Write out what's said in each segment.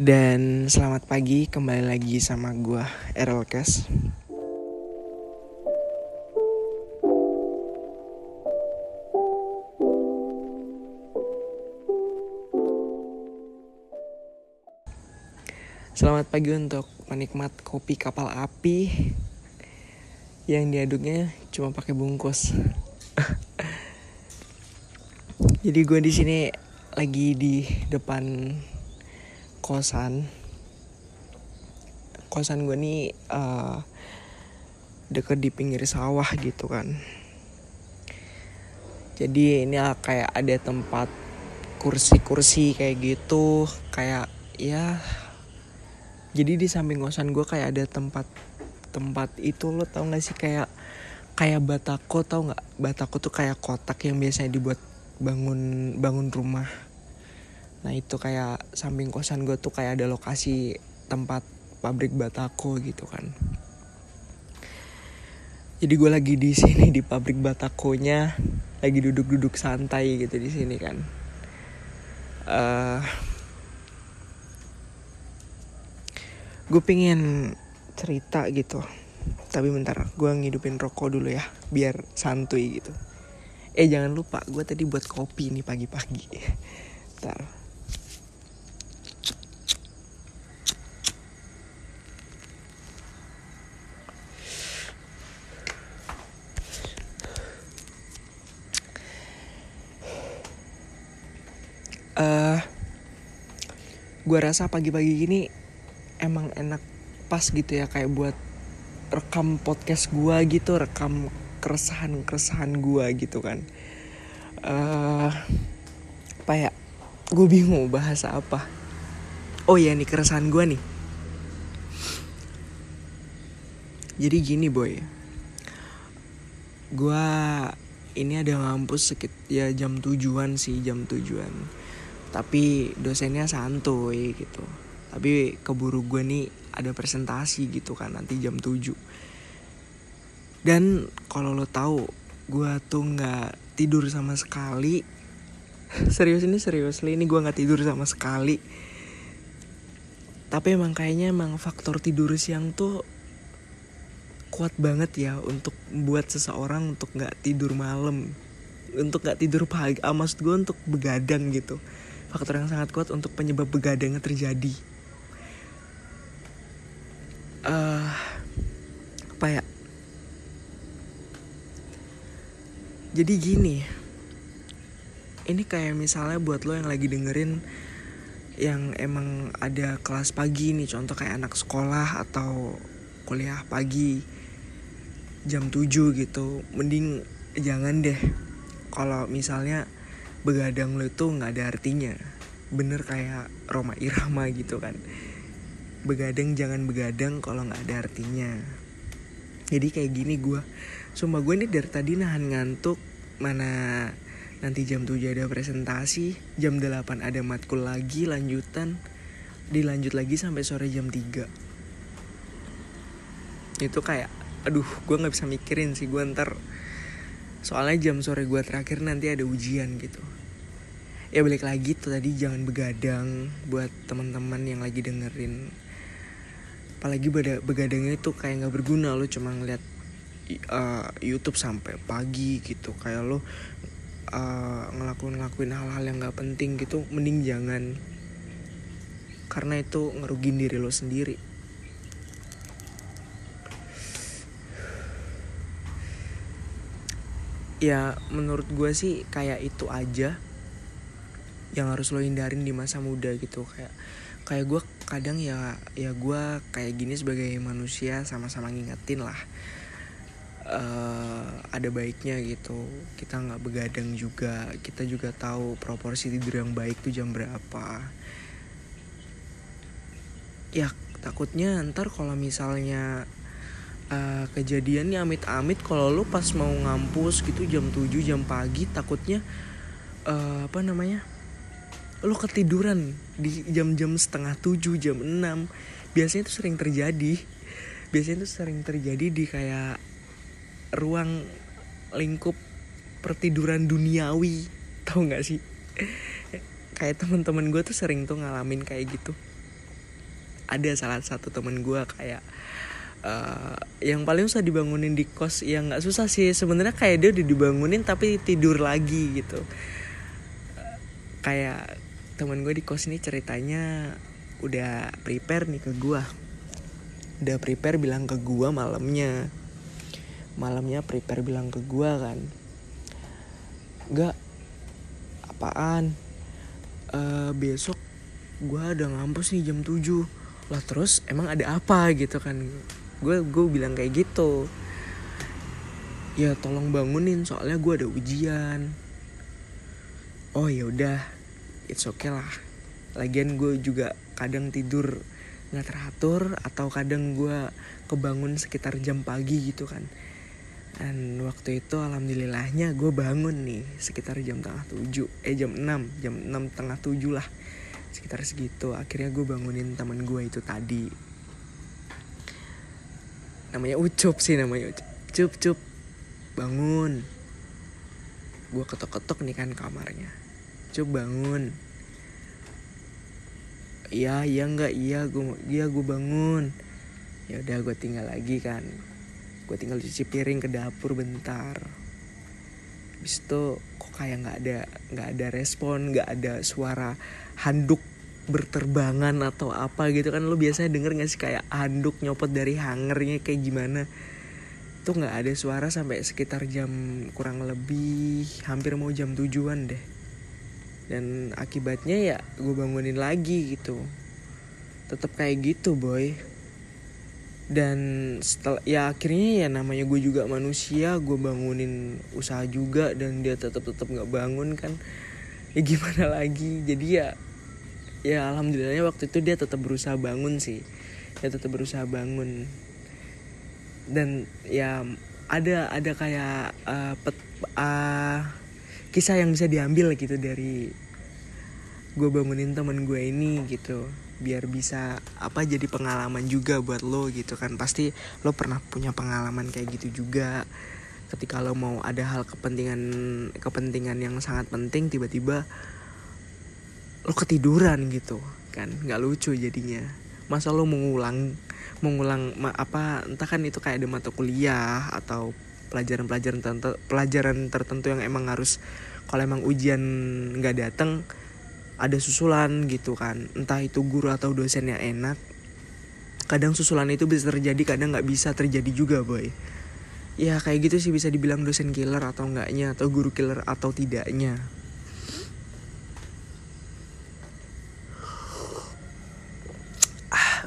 Dan selamat pagi kembali lagi sama gue Errol Kes Selamat pagi untuk penikmat kopi kapal api yang diaduknya cuma pakai bungkus. Jadi gue di sini lagi di depan kosan. Kosan gue nih uh, deket di pinggir sawah gitu kan. Jadi ini kayak ada tempat kursi-kursi kayak gitu, kayak ya. Jadi di samping kosan gue kayak ada tempat tempat itu lo tau gak sih kayak kayak batako tau nggak batako tuh kayak kotak yang biasanya dibuat bangun bangun rumah nah itu kayak samping kosan gue tuh kayak ada lokasi tempat pabrik batako gitu kan. Jadi gue lagi di sini di pabrik batakonya lagi duduk-duduk santai gitu di sini kan. Uh, gue pingin cerita gitu. Tapi bentar gue ngidupin rokok dulu ya biar santuy gitu. Eh jangan lupa gue tadi buat kopi nih pagi-pagi. Bentar uh, gue rasa pagi-pagi gini emang enak pas gitu ya kayak buat rekam podcast gua gitu rekam keresahan keresahan gua gitu kan. Uh, apa ya gue bingung bahasa apa. Oh ya nih keresahan gua nih. Jadi gini boy. Gua ini ada ngampus sekit ya jam tujuan sih jam tujuan tapi dosennya santuy gitu. Tapi keburu gue nih ada presentasi gitu kan nanti jam 7 dan kalau lo tahu gue tuh nggak tidur sama sekali. Serius ini serius ini gue nggak tidur sama sekali. Tapi emang kayaknya emang faktor tidur siang tuh kuat banget ya untuk buat seseorang untuk nggak tidur malam. Untuk nggak tidur pagi ah, maksud gue untuk begadang gitu faktor yang sangat kuat untuk penyebab begadangnya terjadi. Uh, apa ya? Jadi gini ini kayak misalnya buat lo yang lagi dengerin yang emang ada kelas pagi nih contoh kayak anak sekolah atau kuliah pagi jam 7 gitu mending jangan deh. Kalau misalnya begadang lo itu nggak ada artinya. Bener kayak Roma Irama gitu kan. Begadang jangan begadang kalau nggak ada artinya. Jadi kayak gini gue sumpah gue ini dari tadi nahan ngantuk. Mana nanti jam 7 ada presentasi jam 8 ada matkul lagi lanjutan. Dilanjut lagi sampai sore jam 3 itu kayak aduh gue nggak bisa mikirin sih gue ntar soalnya jam sore gue terakhir nanti ada ujian gitu. Ya balik lagi tuh tadi jangan begadang buat teman-teman yang lagi dengerin. Apalagi begadangnya itu kayak nggak berguna lo cuma ngeliat uh, YouTube sampai pagi gitu. Kayak lo uh, ngelakuin ngelakuin hal-hal yang nggak penting gitu mending jangan. Karena itu ngerugin diri lo sendiri ya menurut gue sih kayak itu aja yang harus lo hindarin di masa muda gitu. Kayak kayak gue kadang ya ya gue kayak gini sebagai manusia sama-sama ngingetin lah uh, ada baiknya gitu. Kita nggak begadang juga kita juga tahu proporsi tidur yang baik tuh jam berapa. Ya takutnya ntar kalau misalnya uh, kejadiannya amit-amit kalau lu pas mau ngampus gitu jam 7 jam pagi takutnya uh, apa namanya lo ketiduran di jam-jam setengah tujuh jam enam. Biasanya itu sering terjadi. Biasanya itu sering terjadi di kayak ruang lingkup pertiduran duniawi. Tau nggak sih? Kayak teman-teman gue tuh sering tuh ngalamin kayak gitu. Ada salah satu temen gue kayak uh, yang paling susah dibangunin di kos yang nggak susah sih. Sebenarnya kayak dia udah dibangunin tapi tidur lagi gitu. Uh, kayak temen gue di kos ini ceritanya udah prepare nih ke gue udah prepare bilang ke gue malamnya. Malamnya prepare bilang ke gue kan. Gak apaan? Uh, besok gue ada ngampus nih jam 7 lah terus emang ada apa? gitu kan gue gue bilang kayak gitu. Ya tolong bangunin soalnya gue ada ujian. Oh ya udah. It's okay lah. Lagian gue juga kadang tidur nggak teratur atau kadang gue kebangun sekitar jam pagi gitu kan. Dan waktu itu alhamdulillahnya gue bangun nih sekitar jam tengah tujuh. Eh jam enam. Jam enam tengah tujuh lah. Sekitar segitu. Akhirnya gue bangunin teman gue itu tadi namanya ucup sih namanya ucup. Cup cup. Bangun. Gue ketok-ketok nih kan kamarnya. Cup bangun. Iya iya nggak? Iya gue iya gue bangun. Ya udah gue tinggal lagi kan. Gue tinggal cuci piring ke dapur bentar. Habis itu kok kayak nggak ada nggak ada respon nggak ada suara handuk berterbangan atau apa gitu kan lo biasanya denger gak sih kayak handuk nyopot dari hangernya kayak gimana? Tuh nggak ada suara sampai sekitar jam kurang lebih hampir mau jam tujuan deh. Dan akibatnya ya gue bangunin lagi gitu. Tetap kayak gitu boy. Dan setelah ya akhirnya ya namanya gue juga manusia gue bangunin usaha juga dan dia tetap tetap nggak bangun kan. Ya gimana lagi? Jadi ya ya alhamdulillahnya waktu itu dia tetap berusaha bangun sih. Dia tetap berusaha bangun. Dan ya ada ada kayak uh, pet, uh, kisah yang bisa diambil gitu dari gue bangunin temen gue ini gitu. Biar bisa apa jadi pengalaman juga buat lo gitu kan. Pasti lo pernah punya pengalaman kayak gitu juga. Ketika lo mau ada hal kepentingan kepentingan yang sangat penting tiba-tiba lo ketiduran gitu kan nggak lucu jadinya. Masa lo mengulang mengulang apa entah kan itu kayak ada mata kuliah atau pelajaran-pelajaran tertentu pelajaran tertentu yang emang harus kalau emang ujian nggak datang ada susulan gitu kan. Entah itu guru atau dosen yang enak kadang susulan itu bisa terjadi kadang nggak bisa terjadi juga boy. Ya kayak gitu sih bisa dibilang dosen killer atau enggaknya atau guru killer atau tidaknya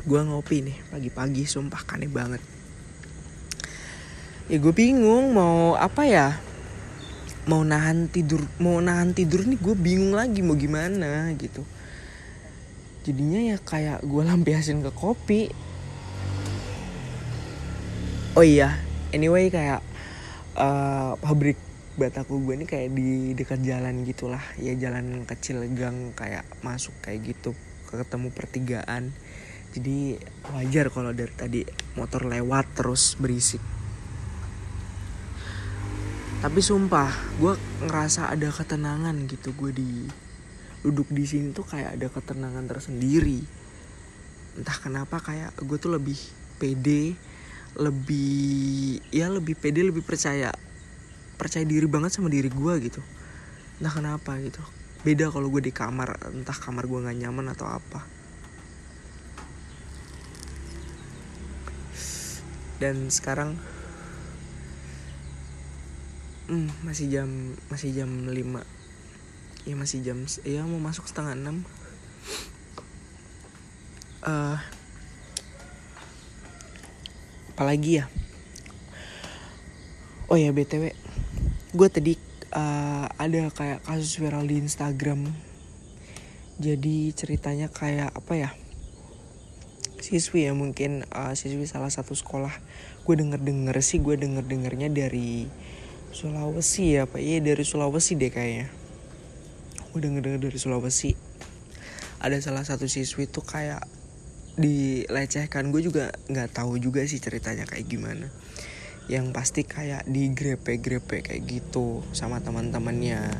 gue ngopi nih pagi-pagi sumpah kane banget. Ya gue bingung mau apa ya? Mau nahan tidur mau nahan tidur nih gue bingung lagi mau gimana gitu. Jadinya ya kayak gue lampiasin ke kopi. Oh iya anyway kayak uh, pabrik bataku gue ini kayak di dekat jalan gitulah. Ya jalan kecil gang kayak masuk kayak gitu ketemu pertigaan jadi wajar kalau dari tadi motor lewat terus berisik. Tapi sumpah gue ngerasa ada ketenangan gitu. Gue di duduk di sini tuh kayak ada ketenangan tersendiri. Entah kenapa kayak gue tuh lebih pede lebih ya lebih pede lebih percaya percaya diri banget sama diri gue gitu. Entah kenapa gitu. Beda kalau gue di kamar entah kamar gue nggak nyaman atau apa dan sekarang hmm, masih jam masih jam 5 ya masih jam ya mau masuk setengah enam. Uh, apalagi ya? Oh ya btw gue tadi uh, ada kayak kasus viral di Instagram. Jadi ceritanya kayak apa ya siswi ya mungkin uh, siswi salah satu sekolah gue denger denger sih gue denger dengernya dari Sulawesi ya pak. Iya dari Sulawesi deh kayaknya. Gue denger denger dari Sulawesi. Ada salah satu siswi tuh kayak dilecehkan. Gue juga nggak tahu juga sih ceritanya kayak gimana. Yang pasti kayak digrepe-grepe kayak gitu sama teman-temannya.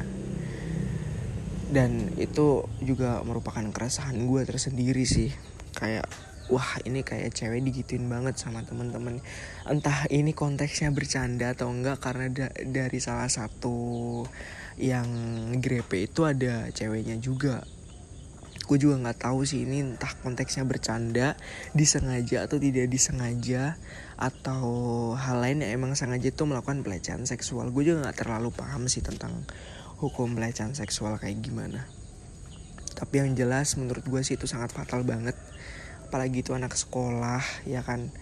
Dan itu juga merupakan keresahan gue tersendiri sih. Kayak wah ini kayak cewek digituin banget sama temen-temen. Entah ini konteksnya bercanda atau enggak karena da dari salah satu yang grepe itu ada ceweknya juga. Gue juga nggak tahu sih ini entah konteksnya bercanda disengaja atau tidak disengaja atau hal lain yang emang sengaja itu melakukan pelecehan seksual. Gue juga nggak terlalu paham sih tentang hukum pelecehan seksual kayak gimana. Tapi yang jelas menurut gue sih itu sangat fatal banget apalagi itu anak sekolah ya kan?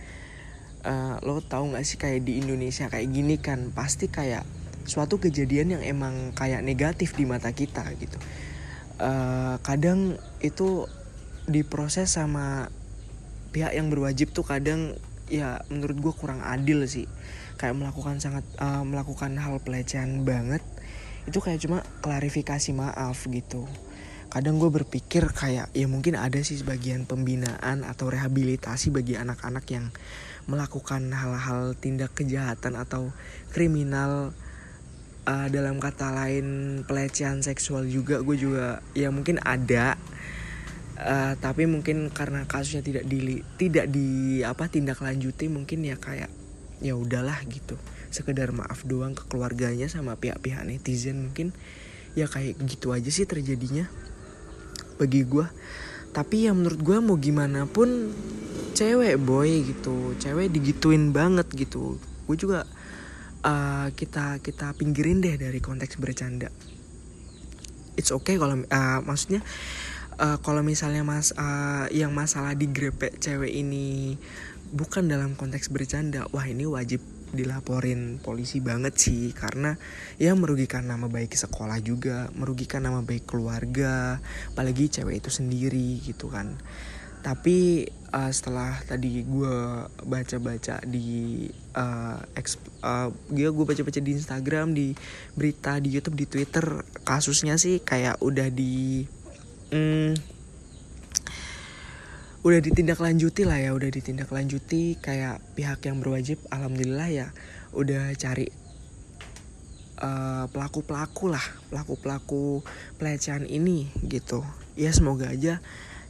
Uh, lo tau nggak sih kayak di Indonesia kayak gini kan pasti kayak suatu kejadian yang emang kayak negatif di mata kita gitu. Uh, kadang itu diproses sama pihak yang berwajib tuh kadang ya menurut gue kurang adil sih. Kayak melakukan sangat uh, melakukan hal pelecehan banget itu kayak cuma klarifikasi maaf gitu kadang gue berpikir kayak ya mungkin ada sih sebagian pembinaan atau rehabilitasi bagi anak-anak yang melakukan hal-hal tindak kejahatan atau kriminal uh, dalam kata lain pelecehan seksual juga gue juga ya mungkin ada. Uh, tapi mungkin karena kasusnya tidak di tidak di apa tindak lanjuti mungkin ya kayak ya udahlah gitu. Sekedar maaf doang ke keluarganya sama pihak-pihak netizen mungkin. Ya kayak gitu aja sih terjadinya bagi gue tapi ya menurut gue mau gimana pun cewek boy gitu. Cewek digituin banget gitu. Gue juga uh, kita kita pinggirin deh dari konteks bercanda. It's okay kalau uh, maksudnya uh, kalau misalnya mas uh, yang masalah di grepe cewek ini bukan dalam konteks bercanda wah ini wajib dilaporin polisi banget sih karena ya merugikan nama baik sekolah juga merugikan nama baik keluarga apalagi cewek itu sendiri gitu kan. Tapi uh, setelah tadi gue baca-baca di uh, uh, gue baca-baca di Instagram di berita di YouTube di Twitter kasusnya sih kayak udah di mm, udah ditindaklanjuti lah ya udah ditindaklanjuti kayak pihak yang berwajib alhamdulillah ya udah cari pelaku pelaku lah pelaku pelaku pelecehan ini gitu. Ya semoga aja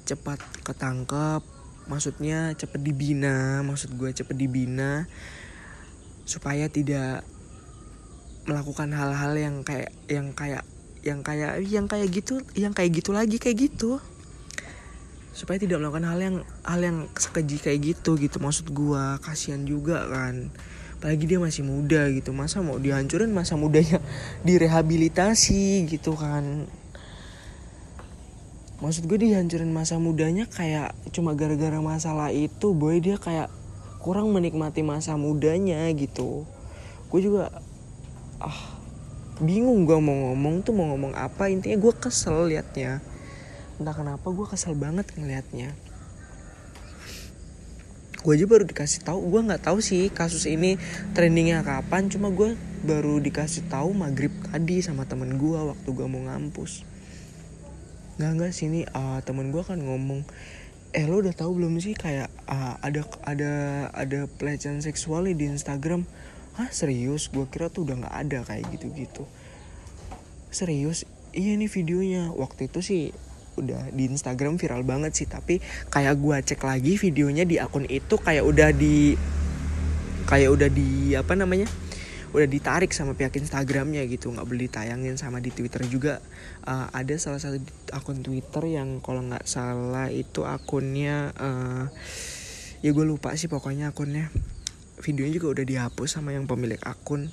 cepat ketangkep maksudnya cepat dibina maksud gue cepat dibina supaya tidak melakukan hal-hal yang kayak yang kayak yang kayak yang kayak gitu yang kayak gitu lagi kayak gitu supaya tidak melakukan hal yang hal yang sekeji kayak gitu gitu. Maksud gue kasihan juga kan. Apalagi dia masih muda gitu. Masa mau dihancurin masa mudanya direhabilitasi gitu kan. Maksud gue dihancurin masa mudanya kayak cuma gara-gara masalah itu boy dia kayak kurang menikmati masa mudanya gitu. Gue juga ah bingung gue mau ngomong tuh mau ngomong apa. Intinya gue kesel liatnya entah kenapa gue kesel banget ngelihatnya gue aja baru dikasih tahu gue nggak tahu sih kasus ini trendingnya kapan cuma gue baru dikasih tahu maghrib tadi sama temen gue waktu gue mau ngampus. Nggak nggak sini uh, temen gue kan ngomong eh lo udah tahu belum sih kayak uh, ada ada ada pelecehan seksual di Instagram? Hah serius? Gue kira tuh udah nggak ada kayak gitu gitu serius? Iya nih videonya. Waktu itu sih udah di Instagram viral banget sih tapi kayak gue cek lagi videonya di akun itu kayak udah di kayak udah di apa namanya udah ditarik sama pihak Instagramnya gitu nggak boleh ditayangin sama di Twitter juga. Uh, ada salah satu akun Twitter yang kalau nggak salah itu akunnya uh, ya gue lupa sih pokoknya akunnya. Videonya juga udah dihapus sama yang pemilik akun.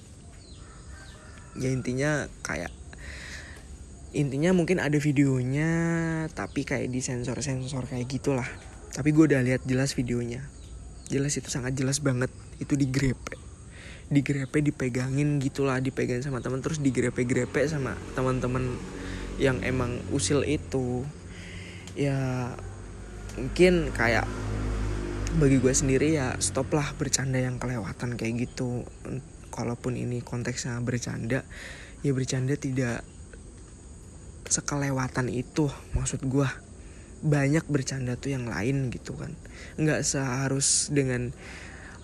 Ya intinya kayak intinya mungkin ada videonya tapi kayak di sensor sensor kayak gitulah. Tapi gue udah lihat jelas videonya. Jelas itu sangat jelas banget. Itu di grepe digrepe dipegangin gitulah dipegang sama teman terus digrepe-grepe sama teman-teman yang emang usil itu. Ya mungkin kayak bagi gue sendiri ya stop lah bercanda yang kelewatan kayak gitu. Kalaupun ini konteksnya bercanda ya bercanda tidak sekelewatan itu maksud gue banyak bercanda tuh yang lain gitu kan. Nggak seharus dengan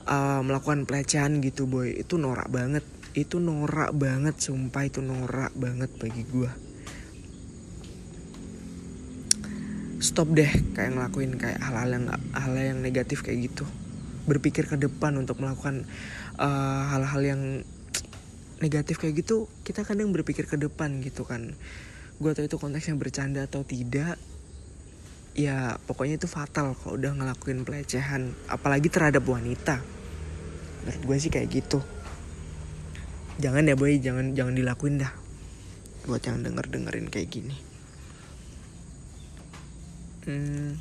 uh, melakukan pelecehan gitu boy. Itu norak banget. Itu norak banget sumpah. Itu norak banget bagi gue stop deh kayak ngelakuin kayak hal-hal yang hal yang negatif kayak gitu. Berpikir ke depan untuk melakukan eh, hal-hal uh, yang negatif kayak gitu kita kadang berpikir ke depan gitu kan gue tau itu konteksnya bercanda atau tidak ya pokoknya itu fatal kalau udah ngelakuin pelecehan apalagi terhadap wanita. Menurut gue sih kayak gitu. Jangan ya boy jangan jangan dilakuin dah buat yang denger dengerin kayak gini. Hmm,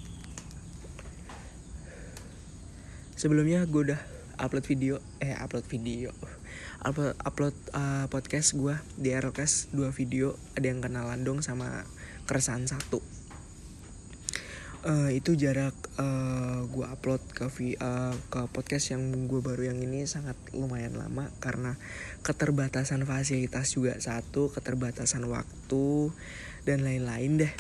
sebelumnya gue udah upload video eh upload video upload upload uh, podcast gue di Aerocast dua video ada yang kenalan dong sama keresahan satu. Uh, itu jarak uh, gue upload ke uh, ke podcast yang gue baru yang ini sangat lumayan lama karena keterbatasan fasilitas juga satu keterbatasan waktu dan lain-lain deh.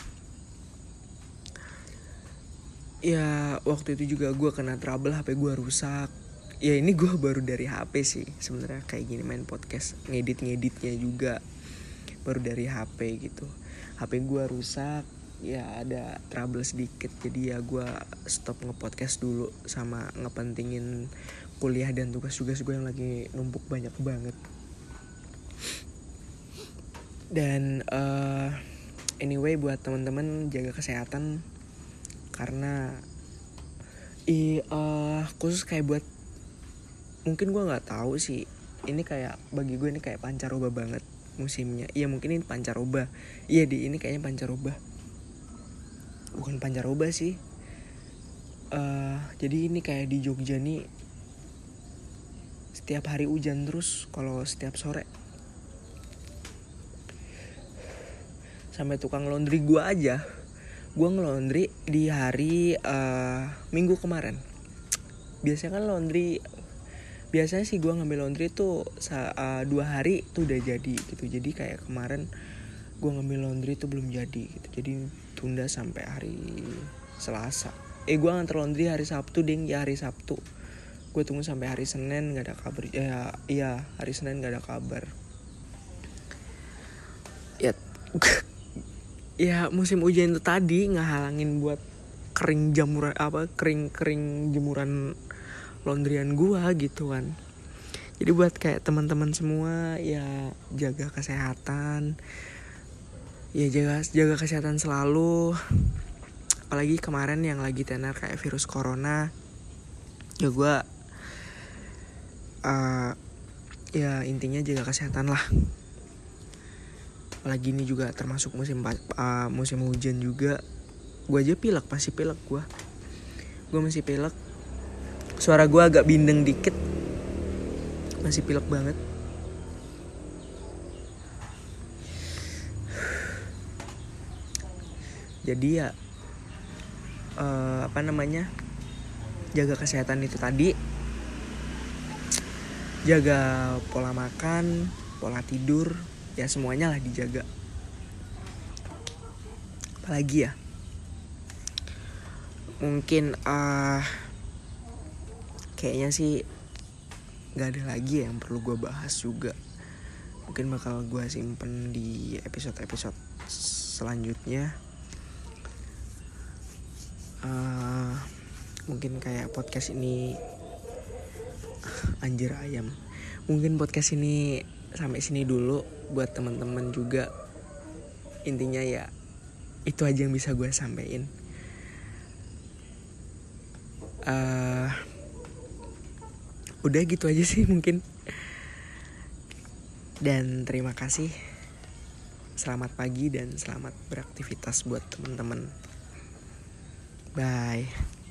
Ya waktu itu juga gue kena trouble HP gue rusak ya ini gue baru dari HP sih sebenarnya kayak gini main podcast ngedit ngeditnya juga. Baru dari HP gitu. HP gue rusak ya ada trouble sedikit. Jadi ya gue stop ngepodcast dulu sama ngepentingin kuliah dan tugas-tugas gue yang lagi numpuk banyak banget. Dan uh, anyway buat teman-teman jaga kesehatan. Karena i uh, khusus kayak buat mungkin gue nggak tahu sih. Ini kayak bagi gue ini kayak pancaroba banget musimnya. Iya mungkin ini pancaroba. Iya di ini kayaknya pancaroba. Bukan pancaroba sih. Uh, jadi ini kayak di Jogja nih setiap hari hujan terus kalau setiap sore. Sampai tukang laundry gue aja. Gue ngelondri di hari uh, minggu kemarin. Biasanya kan laundry biasanya sih gue ngambil laundry tuh uh, dua hari tuh udah jadi gitu. Jadi kayak kemarin gue ngambil laundry tuh belum jadi gitu. Jadi tunda sampai hari Selasa. Eh gue nganter laundry hari Sabtu ding. Ya hari Sabtu. Gue tunggu sampai hari Senin nggak ada kabar. Ya iya hari Senin nggak ada kabar. Ya ya musim hujan itu tadi ngehalangin buat kering jamuran apa kering kering jemuran laundryan gua gitu kan. Jadi buat kayak teman-teman semua ya jaga kesehatan. Ya jaga jaga kesehatan selalu. Apalagi kemarin yang lagi tenar kayak virus corona. Ya gue uh, ya intinya jaga kesehatan lah. Apalagi ini juga termasuk musim uh, musim hujan juga. Gue aja pilek masih pilek gue gue masih pilek suara gue agak bindeng dikit. Masih pilek banget. Jadi ya uh, apa namanya? Jaga kesehatan itu tadi. Jaga pola makan pola tidur ya semuanya lah dijaga. Apalagi ya? Mungkin uh, kayaknya sih gak ada lagi yang perlu gue bahas juga. Mungkin bakal gue simpen di episode-episode selanjutnya. Uh, mungkin kayak podcast ini anjir ayam. Mungkin podcast ini sampai sini dulu buat teman-teman juga. Intinya ya itu aja yang bisa gue sampein. Uh, udah gitu aja sih mungkin. Dan terima kasih. Selamat pagi dan selamat beraktivitas buat teman-teman. Bye.